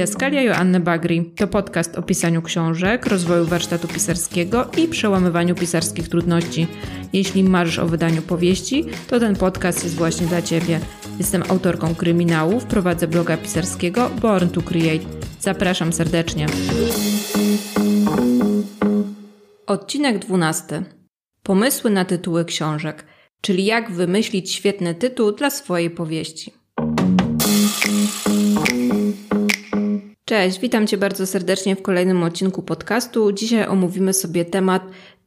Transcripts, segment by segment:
Didaskalia Joanny Bagri to podcast o pisaniu książek, rozwoju warsztatu pisarskiego i przełamywaniu pisarskich trudności. Jeśli marzysz o wydaniu powieści, to ten podcast jest właśnie dla Ciebie. Jestem autorką kryminałów, prowadzę bloga pisarskiego Born to Create. Zapraszam serdecznie. Odcinek 12. Pomysły na tytuły książek, czyli jak wymyślić świetny tytuł dla swojej powieści. Cześć, witam Cię bardzo serdecznie w kolejnym odcinku podcastu. Dzisiaj omówimy sobie temat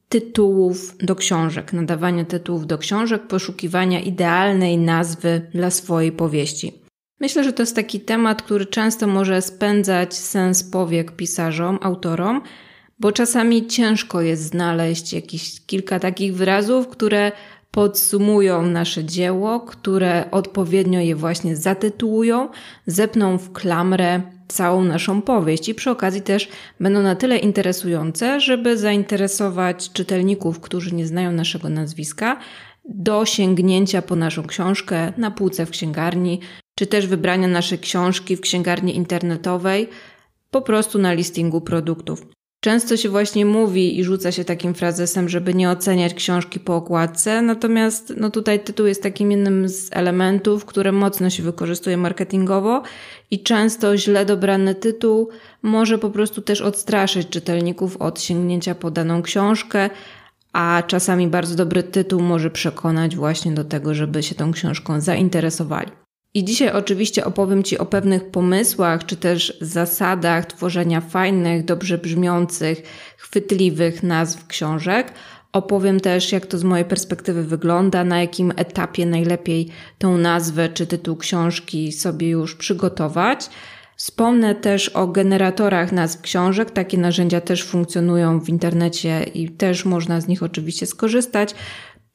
tytułów do książek, nadawania tytułów do książek, poszukiwania idealnej nazwy dla swojej powieści. Myślę, że to jest taki temat, który często może spędzać sens powiek pisarzom, autorom, bo czasami ciężko jest znaleźć jakieś kilka takich wyrazów, które podsumują nasze dzieło, które odpowiednio je właśnie zatytułują, zepną w klamrę całą naszą powieść i przy okazji też będą na tyle interesujące, żeby zainteresować czytelników, którzy nie znają naszego nazwiska, do sięgnięcia po naszą książkę na półce w księgarni, czy też wybrania naszej książki w księgarni internetowej, po prostu na listingu produktów. Często się właśnie mówi i rzuca się takim frazesem, żeby nie oceniać książki po okładce, natomiast no tutaj tytuł jest takim jednym z elementów, które mocno się wykorzystuje marketingowo i często źle dobrany tytuł może po prostu też odstraszyć czytelników od sięgnięcia po daną książkę, a czasami bardzo dobry tytuł może przekonać właśnie do tego, żeby się tą książką zainteresowali. I dzisiaj oczywiście opowiem Ci o pewnych pomysłach, czy też zasadach tworzenia fajnych, dobrze brzmiących, chwytliwych nazw książek. Opowiem też, jak to z mojej perspektywy wygląda, na jakim etapie najlepiej tą nazwę czy tytuł książki sobie już przygotować. Wspomnę też o generatorach nazw książek. Takie narzędzia też funkcjonują w internecie i też można z nich oczywiście skorzystać.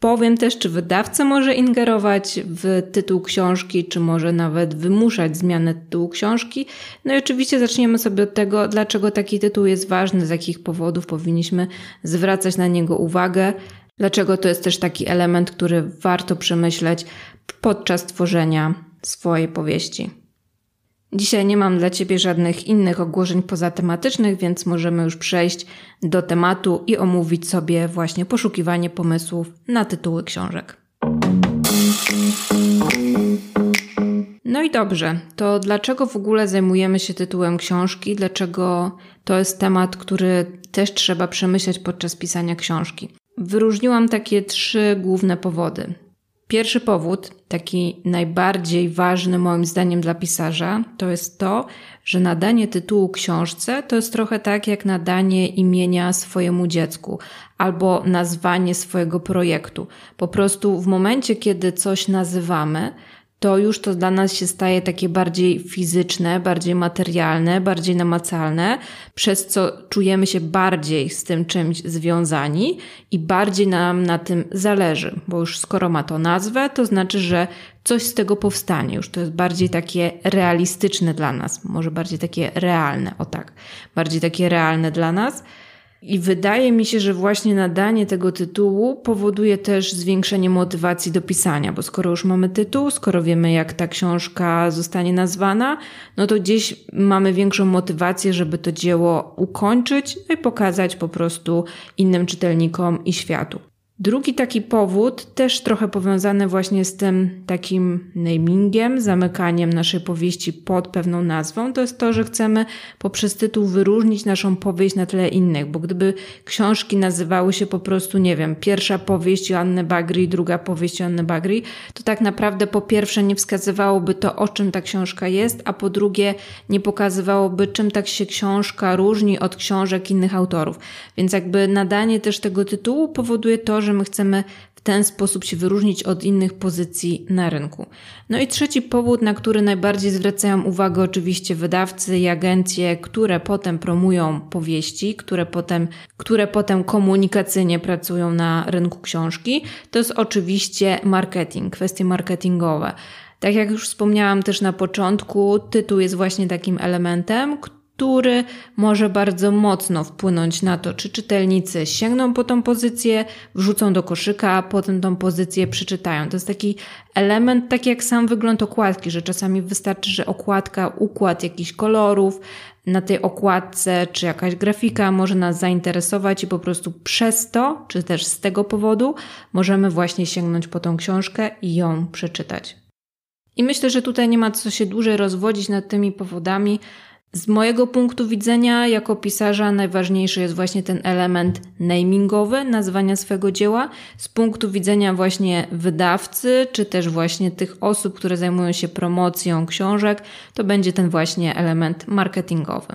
Powiem też, czy wydawca może ingerować w tytuł książki, czy może nawet wymuszać zmianę tytułu książki. No i oczywiście zaczniemy sobie od tego, dlaczego taki tytuł jest ważny, z jakich powodów powinniśmy zwracać na niego uwagę, dlaczego to jest też taki element, który warto przemyśleć podczas tworzenia swojej powieści. Dzisiaj nie mam dla Ciebie żadnych innych ogłoszeń pozatematycznych, więc możemy już przejść do tematu i omówić sobie właśnie poszukiwanie pomysłów na tytuły książek. No i dobrze, to dlaczego w ogóle zajmujemy się tytułem książki? Dlaczego to jest temat, który też trzeba przemyśleć podczas pisania książki? Wyróżniłam takie trzy główne powody. Pierwszy powód, taki najbardziej ważny moim zdaniem dla pisarza, to jest to, że nadanie tytułu książce to jest trochę tak jak nadanie imienia swojemu dziecku albo nazwanie swojego projektu. Po prostu w momencie, kiedy coś nazywamy, to już to dla nas się staje takie bardziej fizyczne, bardziej materialne, bardziej namacalne, przez co czujemy się bardziej z tym czymś związani i bardziej nam na tym zależy, bo już skoro ma to nazwę, to znaczy, że coś z tego powstanie. Już to jest bardziej takie realistyczne dla nas, może bardziej takie realne, o tak, bardziej takie realne dla nas. I wydaje mi się, że właśnie nadanie tego tytułu powoduje też zwiększenie motywacji do pisania, bo skoro już mamy tytuł, skoro wiemy, jak ta książka zostanie nazwana, no to gdzieś mamy większą motywację, żeby to dzieło ukończyć no i pokazać po prostu innym czytelnikom i światu. Drugi taki powód, też trochę powiązany właśnie z tym takim namingiem, zamykaniem naszej powieści pod pewną nazwą, to jest to, że chcemy poprzez tytuł wyróżnić naszą powieść na tle innych, bo gdyby książki nazywały się po prostu, nie wiem, pierwsza powieść Joanny Bagri, druga powieść Joanny Bagri, to tak naprawdę po pierwsze nie wskazywałoby to, o czym ta książka jest, a po drugie nie pokazywałoby, czym tak się książka różni od książek innych autorów. Więc jakby nadanie też tego tytułu powoduje to, że że my chcemy w ten sposób się wyróżnić od innych pozycji na rynku. No i trzeci powód, na który najbardziej zwracają uwagę oczywiście wydawcy i agencje, które potem promują powieści, które potem, które potem komunikacyjnie pracują na rynku książki, to jest oczywiście marketing, kwestie marketingowe. Tak jak już wspomniałam też na początku, tytuł jest właśnie takim elementem, który może bardzo mocno wpłynąć na to, czy czytelnicy sięgną po tą pozycję, wrzucą do koszyka, a potem tą pozycję przeczytają. To jest taki element, tak jak sam wygląd okładki, że czasami wystarczy, że okładka, układ jakichś kolorów na tej okładce, czy jakaś grafika może nas zainteresować i po prostu przez to, czy też z tego powodu możemy właśnie sięgnąć po tą książkę i ją przeczytać. I myślę, że tutaj nie ma co się dłużej rozwodzić nad tymi powodami, z mojego punktu widzenia, jako pisarza, najważniejszy jest właśnie ten element namingowy, nazwania swego dzieła. Z punktu widzenia właśnie wydawcy, czy też właśnie tych osób, które zajmują się promocją książek, to będzie ten właśnie element marketingowy.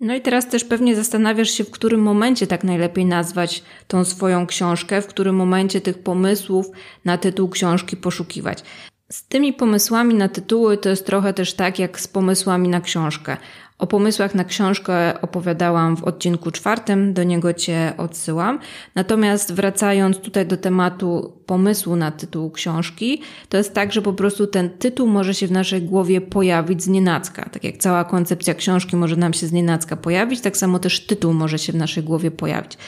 No i teraz też pewnie zastanawiasz się, w którym momencie tak najlepiej nazwać tą swoją książkę, w którym momencie tych pomysłów na tytuł książki poszukiwać. Z tymi pomysłami na tytuły to jest trochę też tak jak z pomysłami na książkę. O pomysłach na książkę opowiadałam w odcinku czwartym, do niego Cię odsyłam. Natomiast wracając tutaj do tematu pomysłu na tytuł książki, to jest tak, że po prostu ten tytuł może się w naszej głowie pojawić z nienacka. Tak jak cała koncepcja książki może nam się z nienacka pojawić, tak samo też tytuł może się w naszej głowie pojawić.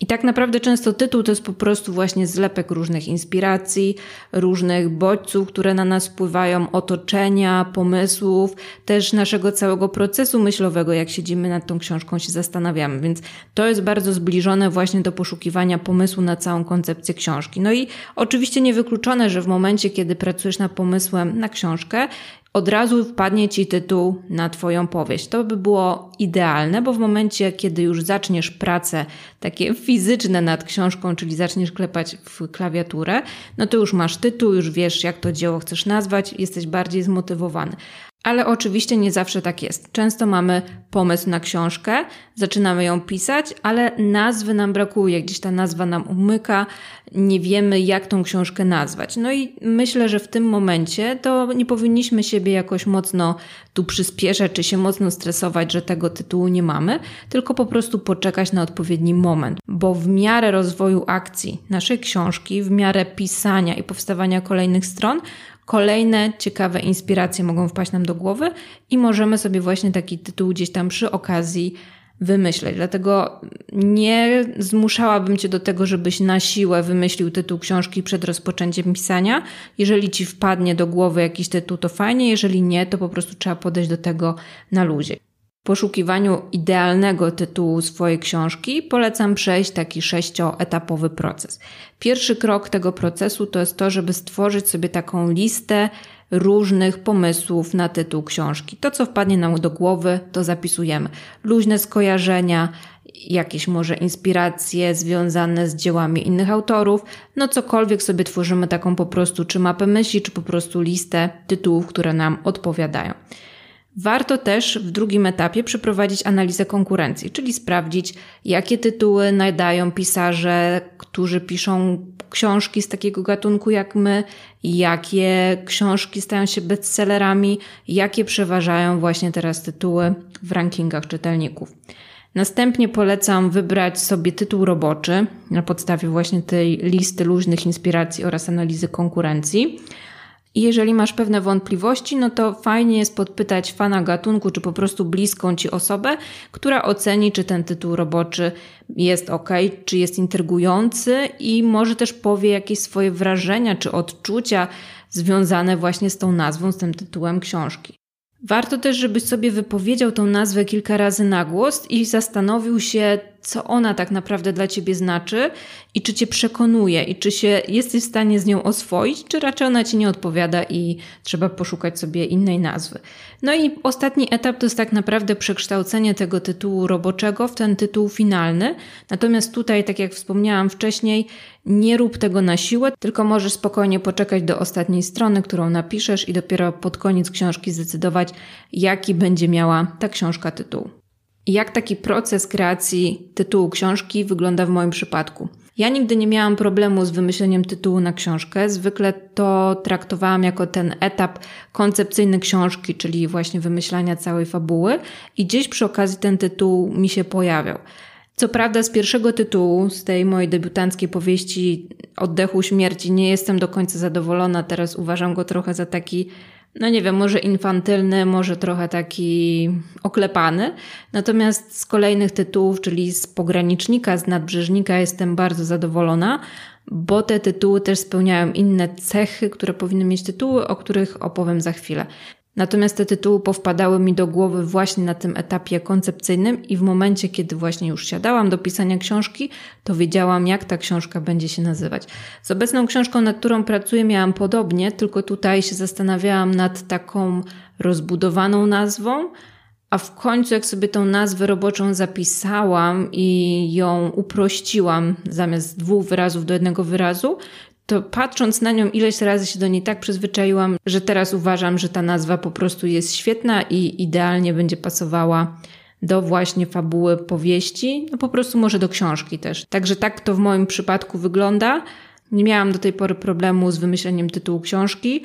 I tak naprawdę często tytuł to jest po prostu właśnie zlepek różnych inspiracji, różnych bodźców, które na nas wpływają, otoczenia, pomysłów, też naszego całego procesu myślowego, jak siedzimy nad tą książką, się zastanawiamy. Więc to jest bardzo zbliżone właśnie do poszukiwania pomysłu na całą koncepcję książki. No i oczywiście niewykluczone, że w momencie, kiedy pracujesz nad pomysłem na książkę, od razu wpadnie ci tytuł na Twoją powieść. To by było idealne, bo w momencie, kiedy już zaczniesz pracę takie fizyczne nad książką, czyli zaczniesz klepać w klawiaturę, no to już masz tytuł, już wiesz, jak to dzieło chcesz nazwać, jesteś bardziej zmotywowany. Ale oczywiście nie zawsze tak jest. Często mamy pomysł na książkę, zaczynamy ją pisać, ale nazwy nam brakuje, gdzieś ta nazwa nam umyka, nie wiemy jak tą książkę nazwać. No i myślę, że w tym momencie to nie powinniśmy siebie jakoś mocno tu przyspieszać, czy się mocno stresować, że tego tytułu nie mamy, tylko po prostu poczekać na odpowiedni moment, bo w miarę rozwoju akcji naszej książki, w miarę pisania i powstawania kolejnych stron, kolejne ciekawe inspiracje mogą wpaść nam do głowy i możemy sobie właśnie taki tytuł gdzieś tam przy okazji wymyśleć. Dlatego nie zmuszałabym Cię do tego, żebyś na siłę wymyślił tytuł książki przed rozpoczęciem pisania. Jeżeli Ci wpadnie do głowy jakiś tytuł, to fajnie, jeżeli nie, to po prostu trzeba podejść do tego na luzie poszukiwaniu idealnego tytułu swojej książki polecam przejść taki sześcioetapowy proces. Pierwszy krok tego procesu to jest to, żeby stworzyć sobie taką listę różnych pomysłów na tytuł książki. To, co wpadnie nam do głowy, to zapisujemy. Luźne skojarzenia, jakieś może inspiracje związane z dziełami innych autorów, no cokolwiek sobie tworzymy taką po prostu, czy mapę myśli, czy po prostu listę tytułów, które nam odpowiadają. Warto też w drugim etapie przeprowadzić analizę konkurencji, czyli sprawdzić, jakie tytuły nadają pisarze, którzy piszą książki z takiego gatunku jak my, jakie książki stają się bestsellerami, jakie przeważają właśnie teraz tytuły w rankingach czytelników. Następnie polecam wybrać sobie tytuł roboczy na podstawie właśnie tej listy luźnych inspiracji oraz analizy konkurencji. I jeżeli masz pewne wątpliwości, no to fajnie jest podpytać fana gatunku, czy po prostu bliską ci osobę, która oceni, czy ten tytuł roboczy jest ok, czy jest intrygujący i może też powie jakieś swoje wrażenia czy odczucia związane właśnie z tą nazwą, z tym tytułem książki. Warto też, żebyś sobie wypowiedział tą nazwę kilka razy na głos i zastanowił się, co ona tak naprawdę dla ciebie znaczy i czy cię przekonuje i czy się jesteś w stanie z nią oswoić, czy raczej ona ci nie odpowiada i trzeba poszukać sobie innej nazwy. No i ostatni etap to jest tak naprawdę przekształcenie tego tytułu roboczego w ten tytuł finalny. Natomiast tutaj, tak jak wspomniałam wcześniej, nie rób tego na siłę, tylko możesz spokojnie poczekać do ostatniej strony, którą napiszesz i dopiero pod koniec książki zdecydować, jaki będzie miała ta książka tytuł. Jak taki proces kreacji tytułu książki wygląda w moim przypadku? Ja nigdy nie miałam problemu z wymyśleniem tytułu na książkę. Zwykle to traktowałam jako ten etap koncepcyjny książki, czyli właśnie wymyślania całej fabuły, i gdzieś przy okazji ten tytuł mi się pojawiał. Co prawda, z pierwszego tytułu, z tej mojej debiutanckiej powieści Oddechu Śmierci, nie jestem do końca zadowolona. Teraz uważam go trochę za taki no nie wiem, może infantylny, może trochę taki oklepany. Natomiast z kolejnych tytułów, czyli z pogranicznika, z nadbrzeżnika, jestem bardzo zadowolona, bo te tytuły też spełniają inne cechy, które powinny mieć tytuły, o których opowiem za chwilę. Natomiast te tytuły powpadały mi do głowy właśnie na tym etapie koncepcyjnym i w momencie, kiedy właśnie już siadałam do pisania książki, to wiedziałam, jak ta książka będzie się nazywać. Z obecną książką, nad którą pracuję, miałam podobnie, tylko tutaj się zastanawiałam nad taką rozbudowaną nazwą, a w końcu, jak sobie tą nazwę roboczą zapisałam i ją uprościłam zamiast dwóch wyrazów do jednego wyrazu, to patrząc na nią ileś razy się do niej tak przyzwyczaiłam, że teraz uważam, że ta nazwa po prostu jest świetna i idealnie będzie pasowała do właśnie fabuły powieści, no po prostu może do książki też. Także tak to w moim przypadku wygląda. Nie miałam do tej pory problemu z wymyśleniem tytułu książki,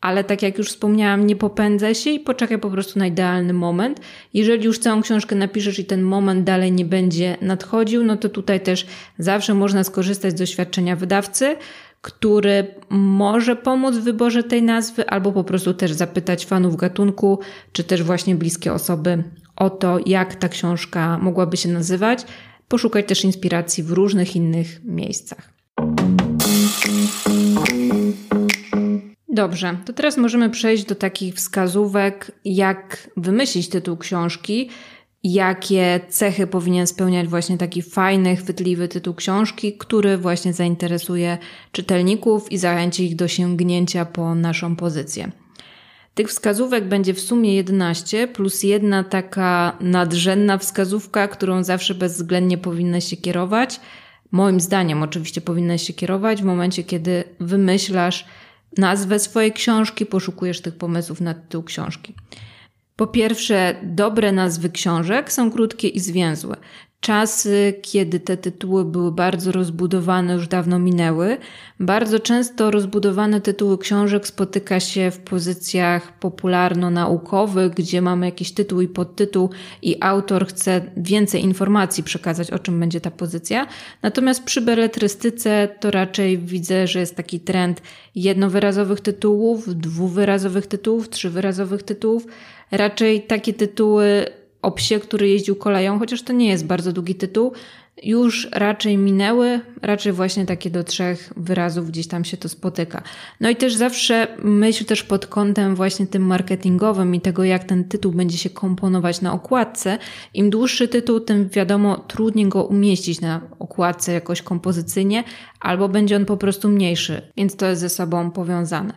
ale tak jak już wspomniałam, nie popędzę się i poczekaj po prostu na idealny moment. Jeżeli już całą książkę napiszesz i ten moment dalej nie będzie nadchodził, no to tutaj też zawsze można skorzystać z doświadczenia wydawcy, który może pomóc w wyborze tej nazwy, albo po prostu też zapytać fanów gatunku, czy też właśnie bliskie osoby o to, jak ta książka mogłaby się nazywać. Poszukać też inspiracji w różnych innych miejscach. Dobrze, to teraz możemy przejść do takich wskazówek, jak wymyślić tytuł książki jakie cechy powinien spełniać właśnie taki fajny, chwytliwy tytuł książki, który właśnie zainteresuje czytelników i zachęci ich do sięgnięcia po naszą pozycję. Tych wskazówek będzie w sumie 11, plus jedna taka nadrzędna wskazówka, którą zawsze bezwzględnie powinna się kierować. Moim zdaniem oczywiście powinna się kierować w momencie, kiedy wymyślasz nazwę swojej książki, poszukujesz tych pomysłów na tytuł książki. Po pierwsze, dobre nazwy książek są krótkie i zwięzłe. Czasy, kiedy te tytuły były bardzo rozbudowane, już dawno minęły. Bardzo często rozbudowane tytuły książek spotyka się w pozycjach popularno-naukowych, gdzie mamy jakiś tytuł i podtytuł i autor chce więcej informacji przekazać, o czym będzie ta pozycja. Natomiast przy beletrystyce to raczej widzę, że jest taki trend jednowyrazowych tytułów, dwuwyrazowych tytułów, trzywyrazowych tytułów. Raczej takie tytuły o psie, który jeździł koleją, chociaż to nie jest bardzo długi tytuł, już raczej minęły, raczej właśnie takie do trzech wyrazów gdzieś tam się to spotyka. No i też zawsze myśl też pod kątem właśnie tym marketingowym i tego, jak ten tytuł będzie się komponować na okładce. Im dłuższy tytuł, tym wiadomo, trudniej go umieścić na okładce jakoś kompozycyjnie, albo będzie on po prostu mniejszy, więc to jest ze sobą powiązane.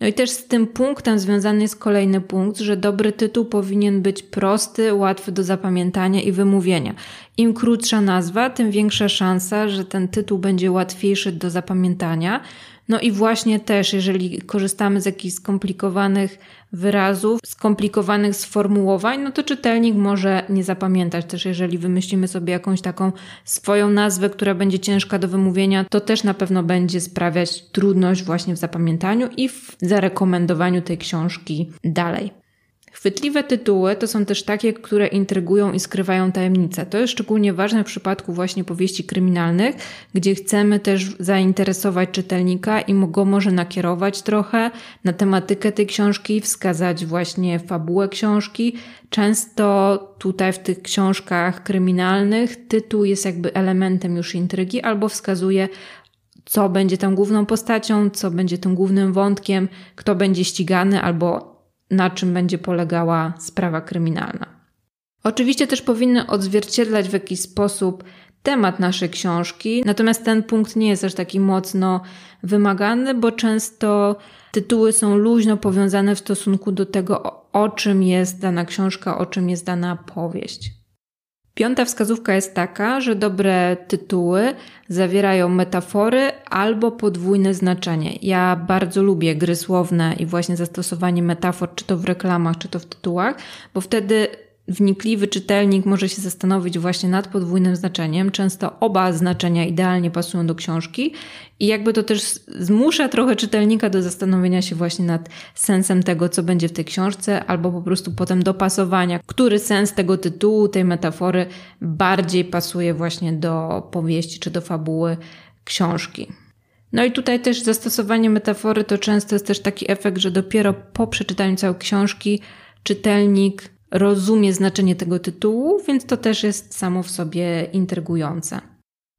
No i też z tym punktem związany jest kolejny punkt, że dobry tytuł powinien być prosty, łatwy do zapamiętania i wymówienia. Im krótsza nazwa, tym większa szansa, że ten tytuł będzie łatwiejszy do zapamiętania. No i właśnie też, jeżeli korzystamy z jakichś skomplikowanych wyrazów, skomplikowanych sformułowań, no to czytelnik może nie zapamiętać. Też jeżeli wymyślimy sobie jakąś taką swoją nazwę, która będzie ciężka do wymówienia, to też na pewno będzie sprawiać trudność właśnie w zapamiętaniu i w zarekomendowaniu tej książki dalej. Chwytliwe tytuły to są też takie, które intrygują i skrywają tajemnice. To jest szczególnie ważne w przypadku właśnie powieści kryminalnych, gdzie chcemy też zainteresować czytelnika i go może nakierować trochę na tematykę tej książki, wskazać właśnie fabułę książki. Często tutaj w tych książkach kryminalnych tytuł jest jakby elementem już intrygi albo wskazuje co będzie tą główną postacią, co będzie tym głównym wątkiem, kto będzie ścigany albo na czym będzie polegała sprawa kryminalna. Oczywiście też powinny odzwierciedlać w jakiś sposób temat naszej książki, natomiast ten punkt nie jest aż taki mocno wymagany, bo często tytuły są luźno powiązane w stosunku do tego, o, czym jest dana książka, o czym jest dana powieść. Piąta wskazówka jest taka, że dobre tytuły zawierają metafory albo podwójne znaczenie. Ja bardzo lubię gry słowne i właśnie zastosowanie metafor, czy to w reklamach, czy to w tytułach, bo wtedy wnikliwy czytelnik może się zastanowić właśnie nad podwójnym znaczeniem. Często oba znaczenia idealnie pasują do książki i jakby to też zmusza trochę czytelnika do zastanowienia się właśnie nad sensem tego, co będzie w tej książce, albo po prostu potem dopasowania, który sens tego tytułu, tej metafory bardziej pasuje właśnie do powieści czy do fabuły książki. No i tutaj też zastosowanie metafory to często jest też taki efekt, że dopiero po przeczytaniu całej książki czytelnik rozumie znaczenie tego tytułu, więc to też jest samo w sobie intrygujące.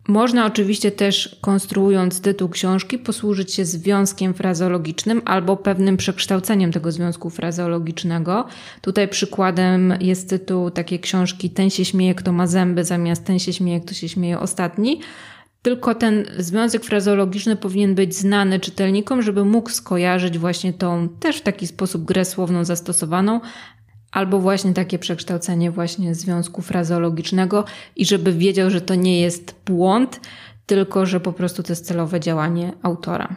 Można oczywiście też, konstruując tytuł książki, posłużyć się związkiem frazeologicznym albo pewnym przekształceniem tego związku frazeologicznego. Tutaj przykładem jest tytuł takiej książki Ten się śmieje, kto ma zęby, zamiast Ten się śmieje, kto się śmieje ostatni. Tylko ten związek frazeologiczny powinien być znany czytelnikom, żeby mógł skojarzyć właśnie tą też w taki sposób grę słowną zastosowaną, albo właśnie takie przekształcenie właśnie związku frazeologicznego i żeby wiedział, że to nie jest błąd, tylko że po prostu to jest celowe działanie autora.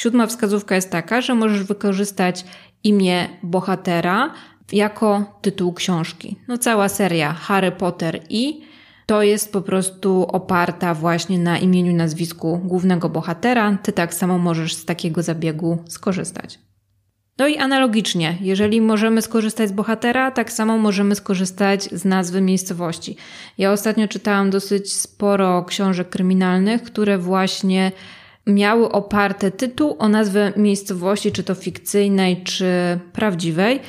Siódma wskazówka jest taka, że możesz wykorzystać imię bohatera jako tytuł książki. No cała seria Harry Potter i to jest po prostu oparta właśnie na imieniu nazwisku głównego bohatera. Ty tak samo możesz z takiego zabiegu skorzystać. No i analogicznie, jeżeli możemy skorzystać z bohatera, tak samo możemy skorzystać z nazwy miejscowości. Ja ostatnio czytałam dosyć sporo książek kryminalnych, które właśnie miały oparte tytuł o nazwę miejscowości, czy to fikcyjnej, czy prawdziwej.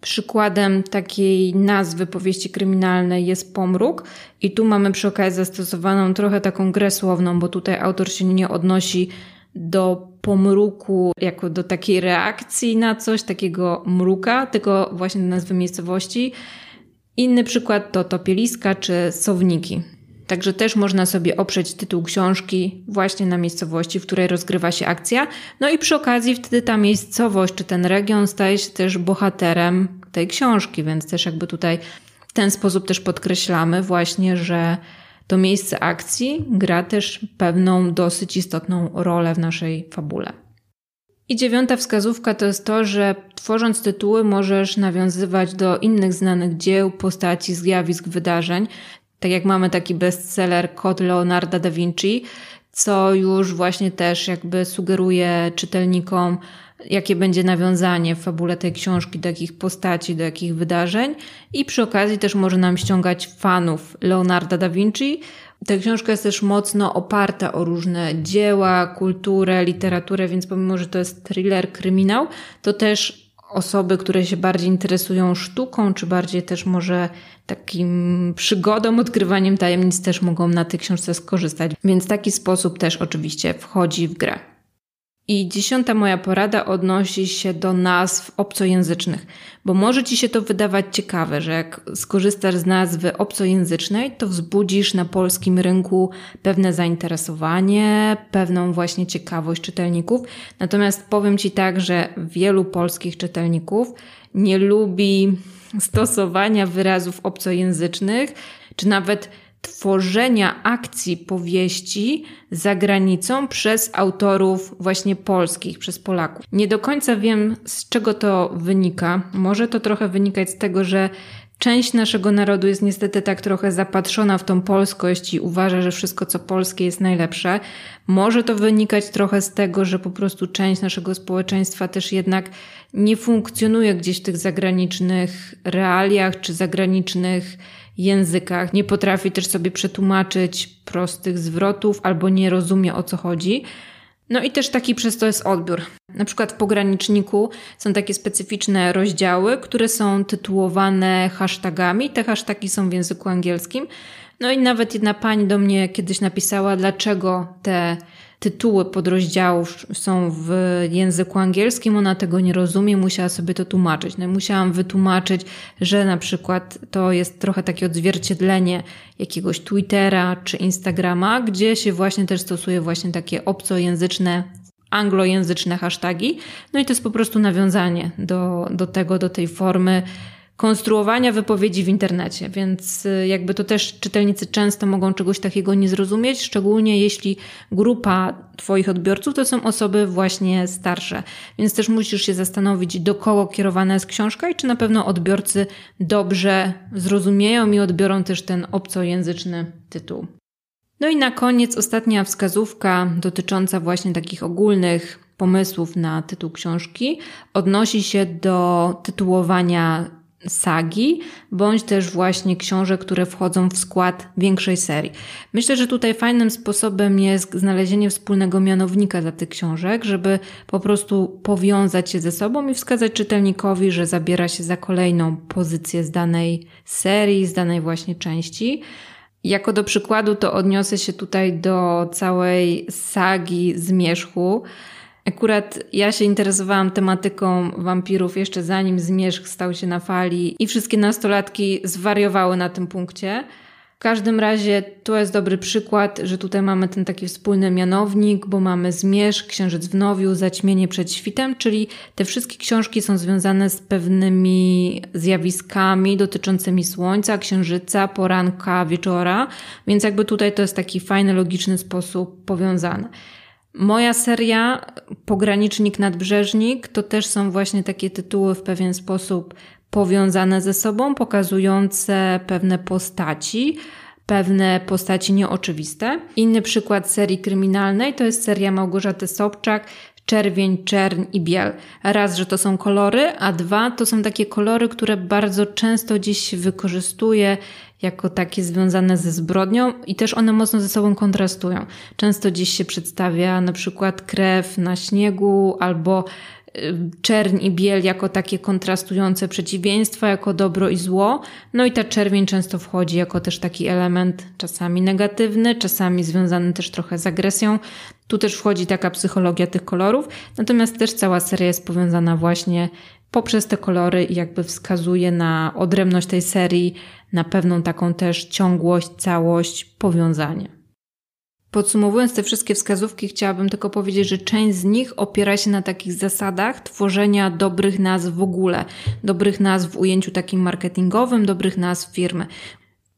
Przykładem takiej nazwy powieści kryminalnej jest Pomruk i tu mamy przy okazji zastosowaną trochę taką grę słowną, bo tutaj autor się nie odnosi do pomruku jako do takiej reakcji na coś, takiego mruka, tylko właśnie nazwy miejscowości. Inny przykład to topieliska czy sowniki. Także też można sobie oprzeć tytuł książki właśnie na miejscowości, w której rozgrywa się akcja. No i przy okazji wtedy ta miejscowość czy ten region staje się też bohaterem tej książki, więc też jakby tutaj w ten sposób też podkreślamy właśnie, że to miejsce akcji gra też pewną dosyć istotną rolę w naszej fabule. I dziewiąta wskazówka to jest to, że tworząc tytuły możesz nawiązywać do innych znanych dzieł, postaci, zjawisk, wydarzeń. Tak jak mamy taki bestseller Kod Leonarda da Vinci, co już właśnie też jakby sugeruje czytelnikom, jakie będzie nawiązanie w fabule tej książki, do jakich postaci, do jakich wydarzeń. I przy okazji też może nam ściągać fanów Leonarda da Vinci. Ta książka jest też mocno oparta o różne dzieła, kulturę, literaturę, więc pomimo, że to jest thriller, kryminał, to też osoby, które się bardziej interesują sztuką, czy bardziej też może takim przygodą, odkrywaniem tajemnic, też mogą na tej książce skorzystać. Więc taki sposób też oczywiście wchodzi w grę. I dziesiąta moja porada odnosi się do nazw obcojęzycznych, bo może ci się to wydawać ciekawe, że jak skorzystasz z nazwy obcojęzycznej, to wzbudzisz na polskim rynku pewne zainteresowanie, pewną właśnie ciekawość czytelników. Natomiast powiem ci tak, że wielu polskich czytelników nie lubi stosowania wyrazów obcojęzycznych, czy nawet tworzenia akcji powieści za granicą przez autorów właśnie polskich, przez Polaków. Nie do końca wiem, z czego to wynika. Może to trochę wynikać z tego, że Część naszego narodu jest niestety tak trochę zapatrzona w tą polskość i uważa, że wszystko co polskie jest najlepsze. Może to wynikać trochę z tego, że po prostu część naszego społeczeństwa też jednak nie funkcjonuje gdzieś w tych zagranicznych realiach czy zagranicznych językach, nie potrafi też sobie przetłumaczyć prostych zwrotów albo nie rozumie o co chodzi. No i też taki przez to jest odbiór. Na przykład w pograniczniku są takie specyficzne rozdziały, które są tytułowane hashtagami. Te hasztagi są w języku angielskim. No i nawet jedna pani do mnie kiedyś napisała, dlaczego te tytuły podrozdziałów są w języku angielskim, ona tego nie rozumie, musiała sobie to tłumaczyć. No i musiałam wytłumaczyć, że na przykład to jest trochę takie odzwierciedlenie jakiegoś Twittera czy Instagrama, gdzie się właśnie też stosuje właśnie takie obcojęzyczne anglojęzyczne hasztagi. No i to jest po prostu nawiązanie do, do tego, do tej formy konstruowania wypowiedzi w internecie, więc y, jakby to też czytelnicy często mogą czegoś takiego nie zrozumieć, szczególnie jeśli grupa Twoich odbiorców to są osoby właśnie starsze. Więc też musisz się zastanowić, do kogo kierowana jest książka i czy na pewno odbiorcy dobrze zrozumieją i odbiorą też ten obcojęzyczny tytuł. No i na koniec ostatnia wskazówka dotycząca właśnie takich ogólnych pomysłów na tytuł książki odnosi się do tytułowania sagi, bądź też właśnie książek, które wchodzą w skład większej serii. Myślę, że tutaj fajnym sposobem jest znalezienie wspólnego mianownika dla tych książek, żeby po prostu powiązać się ze sobą i wskazać czytelnikowi, że zabiera się za kolejną pozycję z danej serii, z danej właśnie części. Jako do przykładu to odniosę się tutaj do całej sagi Zmierzchu, Akurat ja się interesowałam tematyką wampirów jeszcze zanim Zmierzch stał się na fali i wszystkie nastolatki zwariowały na tym punkcie. W każdym razie to jest dobry przykład, że tutaj mamy ten taki wspólny mianownik, bo mamy Zmierzch, Księżyc w Nowiu, Zaćmienie przed świtem, czyli te wszystkie książki są związane z pewnymi zjawiskami dotyczącymi słońca, księżyca, poranka, wieczora, więc jakby tutaj to jest taki fajny, logiczny sposób powiązany. Moja seria Pogranicznik Nadbrzeżnik to też są właśnie takie tytuły w pewien sposób powiązane ze sobą, pokazujące pewne postaci, pewne postaci nieoczywiste. Inny przykład serii kryminalnej to jest seria Małgorzaty Sobczak, czerwień, czern i biel. Raz, że to są kolory, a dwa, to są takie kolory, które bardzo często dziś się wykorzystuje jako takie związane ze zbrodnią i też one mocno ze sobą kontrastują. Często dziś się przedstawia na przykład krew na śniegu albo y, czerń i biel jako takie kontrastujące przeciwieństwa, jako dobro i zło. No i ta czerwień często wchodzi jako też taki element czasami negatywny, czasami związany też trochę z agresją. Tu też wchodzi taka psychologia tych kolorów, natomiast też cała seria jest powiązana właśnie poprzez te kolory jakby wskazuje na odrębność tej serii, na pewną taką też ciągłość, całość, powiązanie. Podsumowując te wszystkie wskazówki, chciałabym tylko powiedzieć, że część z nich opiera się na takich zasadach tworzenia dobrych nazw w ogóle, dobrych nazw w ujęciu takim marketingowym, dobrych nazw firmy.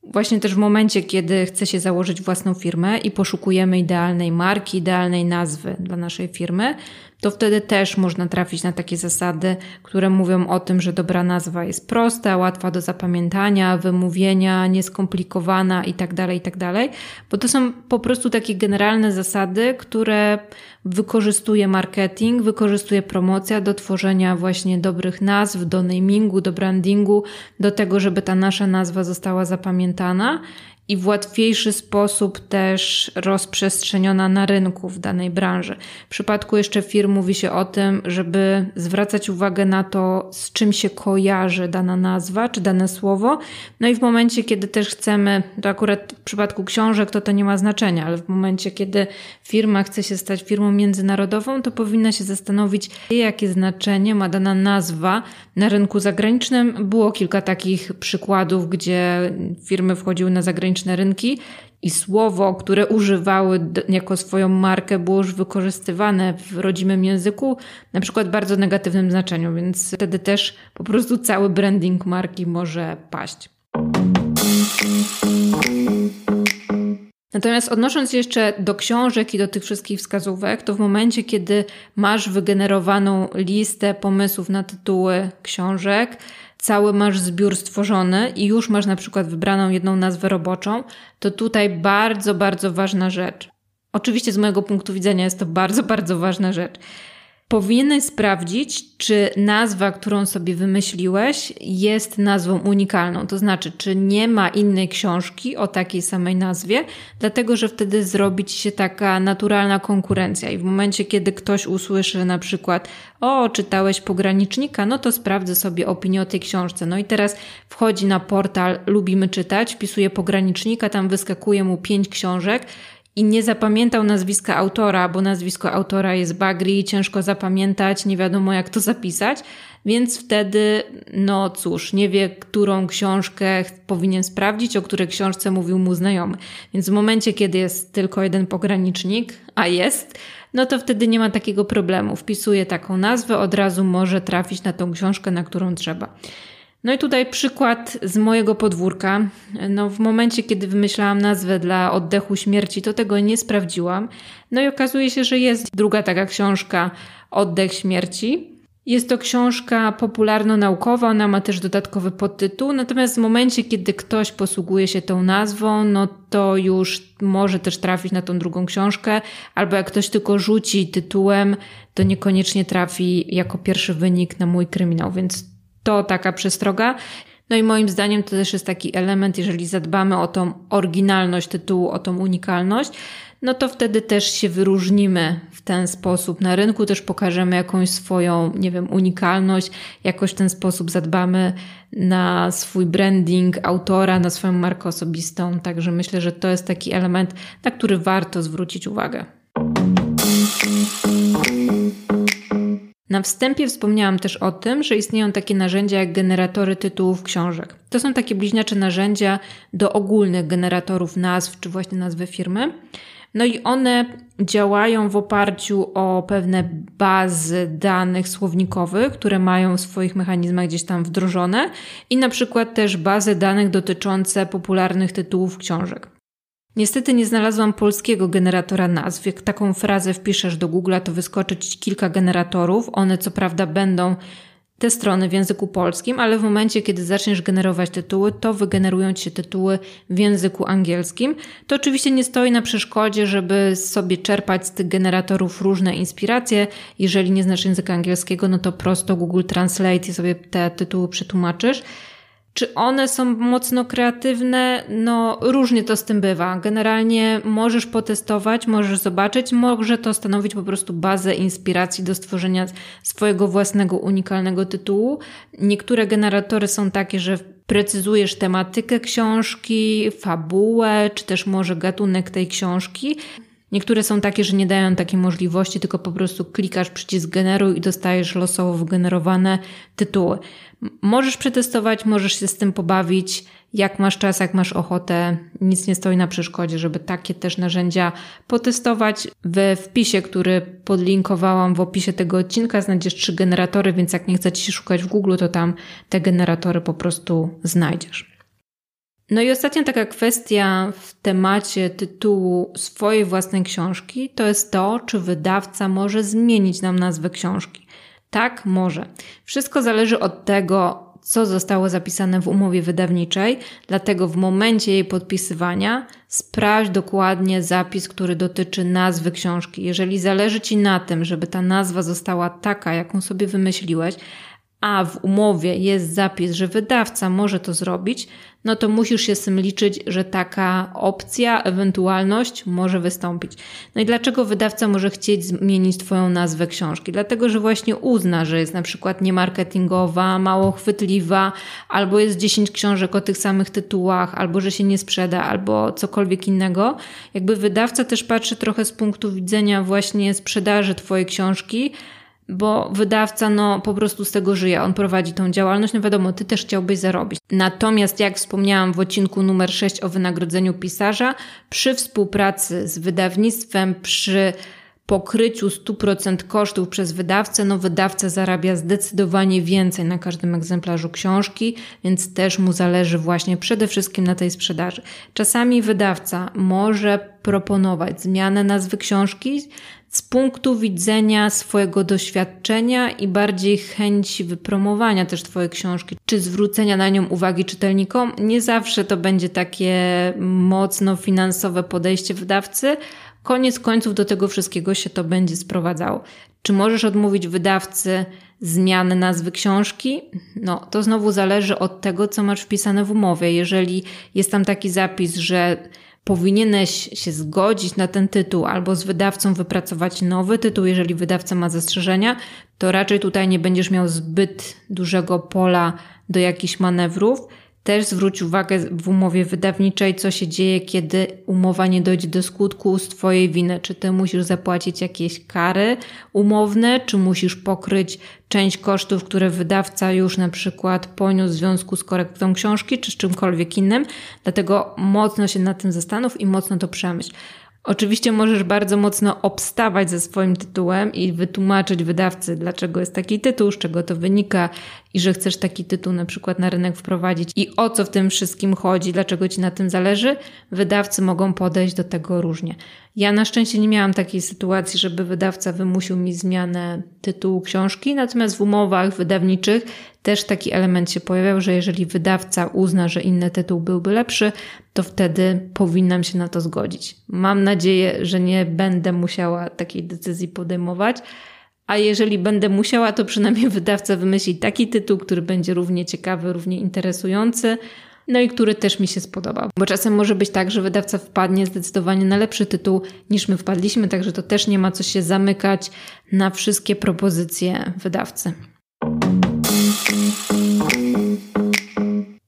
Właśnie też w momencie, kiedy chce się założyć własną firmę i poszukujemy idealnej marki, idealnej nazwy dla naszej firmy, to wtedy też można trafić na takie zasady, które mówią o tym, że dobra nazwa jest prosta, łatwa do zapamiętania, wymówienia, nieskomplikowana itd., tak itd., tak bo to są po prostu takie generalne zasady, które wykorzystuje marketing, wykorzystuje promocja do tworzenia właśnie dobrych nazw, do namingu, do brandingu, do tego, żeby ta nasza nazwa została zapamiętana i w łatwiejszy sposób też rozprzestrzeniona na rynku w danej branży. W przypadku jeszcze firm mówi się o tym, żeby zwracać uwagę na to, z czym się kojarzy dana nazwa czy dane słowo. No i w momencie, kiedy też chcemy, to akurat w przypadku książek to to nie ma znaczenia, ale w momencie, kiedy firma chce się stać firmą międzynarodową, to powinna się zastanowić, jakie znaczenie ma dana nazwa na rynku zagranicznym. Było kilka takich przykładów, gdzie firmy wchodziły na zagraniczne zagraniczne rynki i słowo, które używały jako swoją markę, było już wykorzystywane w rodzimym języku, na przykład w bardzo negatywnym znaczeniu, więc wtedy też po prostu cały branding marki może paść. Natomiast odnosząc się jeszcze do książek i do tych wszystkich wskazówek, to w momencie, kiedy masz wygenerowaną listę pomysłów na tytuły książek, cały masz zbiór stworzony i już masz na przykład wybraną jedną nazwę roboczą, to tutaj bardzo, bardzo ważna rzecz. Oczywiście z mojego punktu widzenia jest to bardzo, bardzo ważna rzecz powinieneś sprawdzić, czy nazwa, którą sobie wymyśliłeś, jest nazwą unikalną. To znaczy, czy nie ma innej książki o takiej samej nazwie, dlatego że wtedy zrobi ci się taka naturalna konkurencja. I w momencie, kiedy ktoś usłyszy na przykład, o, czytałeś pogranicznika, no to sprawdzę sobie opinię o tej książce. No i teraz wchodzi na portal Lubimy Czytać, wpisuje pogranicznika, tam wyskakuje mu pięć książek i nie zapamiętał nazwiska autora, bo nazwisko autora jest bagri, ciężko zapamiętać, nie wiadomo jak to zapisać, więc wtedy, no cóż, nie wie, którą książkę powinien sprawdzić, o której książce mówił mu znajomy. Więc w momencie, kiedy jest tylko jeden pogranicznik, a jest, no to wtedy nie ma takiego problemu. Wpisuje taką nazwę, od razu może trafić na tą książkę, na którą trzeba. No i tutaj przykład z mojego podwórka. No, w momencie, kiedy wymyślałam nazwę dla oddechu śmierci, to tego nie sprawdziłam. No i okazuje się, że jest druga taka książka, Oddech śmierci. Jest to książka popularno-naukowa, ona ma też dodatkowy podtytuł, natomiast w momencie, kiedy ktoś posługuje się tą nazwą, no to już może też trafić na tą drugą książkę, albo jak ktoś tylko rzuci tytułem, to niekoniecznie trafi jako pierwszy wynik na mój kryminał, więc To taka przestroga. No i moim zdaniem to też jest taki element, jeżeli zadbamy o tą oryginalność tytułu, o tą unikalność, no to wtedy też się wyróżnimy w ten sposób. Na rynku też pokażemy jakąś swoją, nie wiem, unikalność, jakoś w ten sposób zadbamy na swój branding autora, na swoją markę osobistą. Także myślę, że to jest taki element, na który warto zwrócić uwagę. Na wstępie wspomniałam też o tym, że istnieją takie narzędzia jak generatory tytułów książek. To są takie bliźniacze narzędzia do ogólnych generatorów nazw, czy właśnie nazwy firmy. No i one działają w oparciu o pewne bazy danych słownikowych, które mają w swoich mechanizmach gdzieś tam wdrożone i na przykład też bazy danych dotyczące popularnych tytułów książek. Niestety nie znalazłam polskiego generatora nazw. Jak taką frazę wpiszesz do Google, to wyskoczy ci kilka generatorów. One co prawda będą te strony w języku polskim, ale w momencie, kiedy zaczniesz generować tytuły, to wygenerują ci się tytuły w języku angielskim. To oczywiście nie stoi na przeszkodzie, żeby sobie czerpać z tych generatorów różne inspiracje. Jeżeli nie znasz języka angielskiego, no to prosto Google Translate i sobie te tytuły przetłumaczysz. Czy one są mocno kreatywne? No, różnie to z tym bywa. Generalnie możesz potestować, możesz zobaczyć, może to stanowić po prostu bazę inspiracji do stworzenia swojego własnego unikalnego tytułu. Niektóre generatory są takie, że precyzujesz tematykę książki, fabułę, czy też może gatunek tej książki. Niektóre są takie, że nie dają takiej możliwości, tylko po prostu klikasz przycisk generuj i dostajesz losowo wygenerowane tytuły. Możesz przetestować, możesz się z tym pobawić, jak masz czas, jak masz ochotę. Nic nie stoi na przeszkodzie, żeby takie też narzędzia potestować. We wpisie, który podlinkowałam w opisie tego odcinka, znajdziesz trzy generatory, więc jak nie chcecie się szukać w Google, to tam te generatory po prostu znajdziesz. No i ostatnia taka kwestia w temacie tytułu swojej własnej książki to jest to, czy wydawca może zmienić nam nazwę książki. Tak, może. Wszystko zależy od tego, co zostało zapisane w umowie wydawniczej, dlatego w momencie jej podpisywania sprawdź dokładnie zapis, który dotyczy nazwy książki. Jeżeli zależy Ci na tym, żeby ta nazwa została taka, jaką sobie wymyśliłeś, a w umowie jest zapis, że wydawca może to zrobić, no to musisz się z tym liczyć, że taka opcja, ewentualność może wystąpić. No i dlaczego wydawca może chcieć zmienić Twoją nazwę książki? Dlatego, że właśnie uzna, że jest na przykład niemarketingowa, mało chwytliwa, albo jest 10 książek o tych samych tytułach, albo że się nie sprzeda, albo cokolwiek innego. Jakby wydawca też patrzy trochę z punktu widzenia właśnie sprzedaży Twojej książki, bo wydawca no po prostu z tego żyje, on prowadzi tą działalność, no wiadomo, ty też chciałbyś zarobić. Natomiast jak wspomniałam w odcinku numer 6 o wynagrodzeniu pisarza, przy współpracy z wydawnictwem, przy pokryciu 100% kosztów przez wydawcę, no wydawca zarabia zdecydowanie więcej na każdym egzemplarzu książki, więc też mu zależy właśnie przede wszystkim na tej sprzedaży. Czasami wydawca może proponować zmianę nazwy książki, z punktu widzenia swojego doświadczenia i bardziej chęci wypromowania też Twojej książki, czy zwrócenia na nią uwagi czytelnikom. Nie zawsze to będzie takie mocno finansowe podejście wydawcy. Koniec końców do tego wszystkiego się to będzie sprowadzało. Czy możesz odmówić wydawcy zmiany nazwy książki? No, to znowu zależy od tego, co masz wpisane w umowie. Jeżeli jest tam taki zapis, że powinieneś się zgodzić na ten tytuł albo z wydawcą wypracować nowy tytuł, jeżeli wydawca ma zastrzeżenia, to raczej tutaj nie będziesz miał zbyt dużego pola do jakichś manewrów. Też zwróć uwagę w umowie wydawniczej, co się dzieje, kiedy umowa nie dojdzie do skutku z Twojej winy. Czy Ty musisz zapłacić jakieś kary umowne, czy musisz pokryć część kosztów, które wydawca już na przykład poniósł w związku z korektą książki, czy z czymkolwiek innym. Dlatego mocno się nad tym zastanów i mocno to przemyśl. Oczywiście możesz bardzo mocno obstawać ze swoim tytułem i wytłumaczyć wydawcy, dlaczego jest taki tytuł, z czego to wynika i że chcesz taki tytuł na przykład na rynek wprowadzić i o co w tym wszystkim chodzi, dlaczego ci na tym zależy. Wydawcy mogą podejść do tego różnie. Ja na szczęście nie miałam takiej sytuacji, żeby wydawca wymusił mi zmianę tytułu książki, natomiast w umowach wydawniczych też taki element się pojawiał, że jeżeli wydawca uzna, że inny tytuł byłby lepszy, to wtedy powinnam się na to zgodzić. Mam nadzieję, że nie będę musiała takiej decyzji podejmować, a jeżeli będę musiała, to przynajmniej wydawca wymyśli taki tytuł, który będzie równie ciekawy, równie interesujący, no i który też mi się spodobał. Bo czasem może być tak, że wydawca wpadnie zdecydowanie na lepszy tytuł niż my wpadliśmy, także to też nie ma co się zamykać na wszystkie propozycje wydawcy.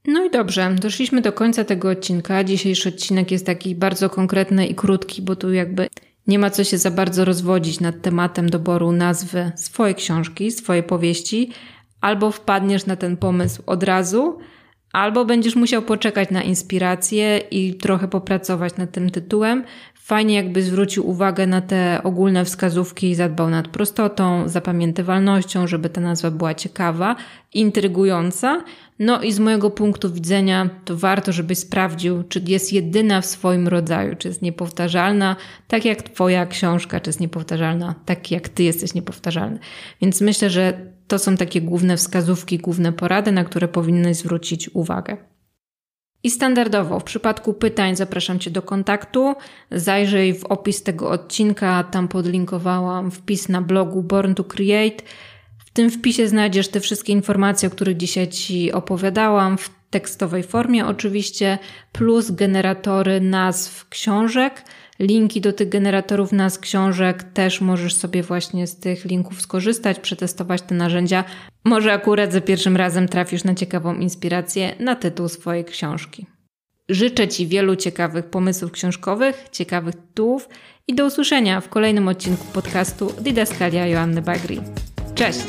No i dobrze, doszliśmy do końca tego odcinka. Dzisiejszy odcinek jest taki bardzo konkretny i krótki, bo tu jakby nie ma co się za bardzo rozwodzić nad tematem doboru nazwy swojej książki, swojej powieści. Albo wpadniesz na ten pomysł od razu, albo będziesz musiał poczekać na inspirację i trochę popracować nad tym tytułem. Fajnie jakby zwrócił uwagę na te ogólne wskazówki i zadbał nad prostotą, zapamiętywalnością, żeby ta nazwa była ciekawa, intrygująca. No i z mojego punktu widzenia to warto, żebyś sprawdził, czy jest jedyna w swoim rodzaju, czy jest niepowtarzalna, tak jak twoja książka, czy jest niepowtarzalna, tak jak ty jesteś niepowtarzalny. Więc myślę, że to są takie główne wskazówki, główne porady, na które powinnyś zwrócić uwagę. I standardowo w przypadku pytań zapraszam Cię do kontaktu. Zajrzyj w opis tego odcinka, tam podlinkowałam wpis na blogu Born to Create. W tym wpisie znajdziesz te wszystkie informacje, o których dzisiaj Ci opowiadałam, w tekstowej formie oczywiście, plus generatory nazw książek. Linki do tych generatorów nazw książek też możesz sobie właśnie z tych linków skorzystać, przetestować te narzędzia. Może akurat za pierwszym razem trafisz na ciekawą inspirację na tytuł swojej książki. Życzę Ci wielu ciekawych pomysłów książkowych, ciekawych tytułów i do usłyszenia w kolejnym odcinku podcastu Didaskalia Joanny Bagri. Cześć!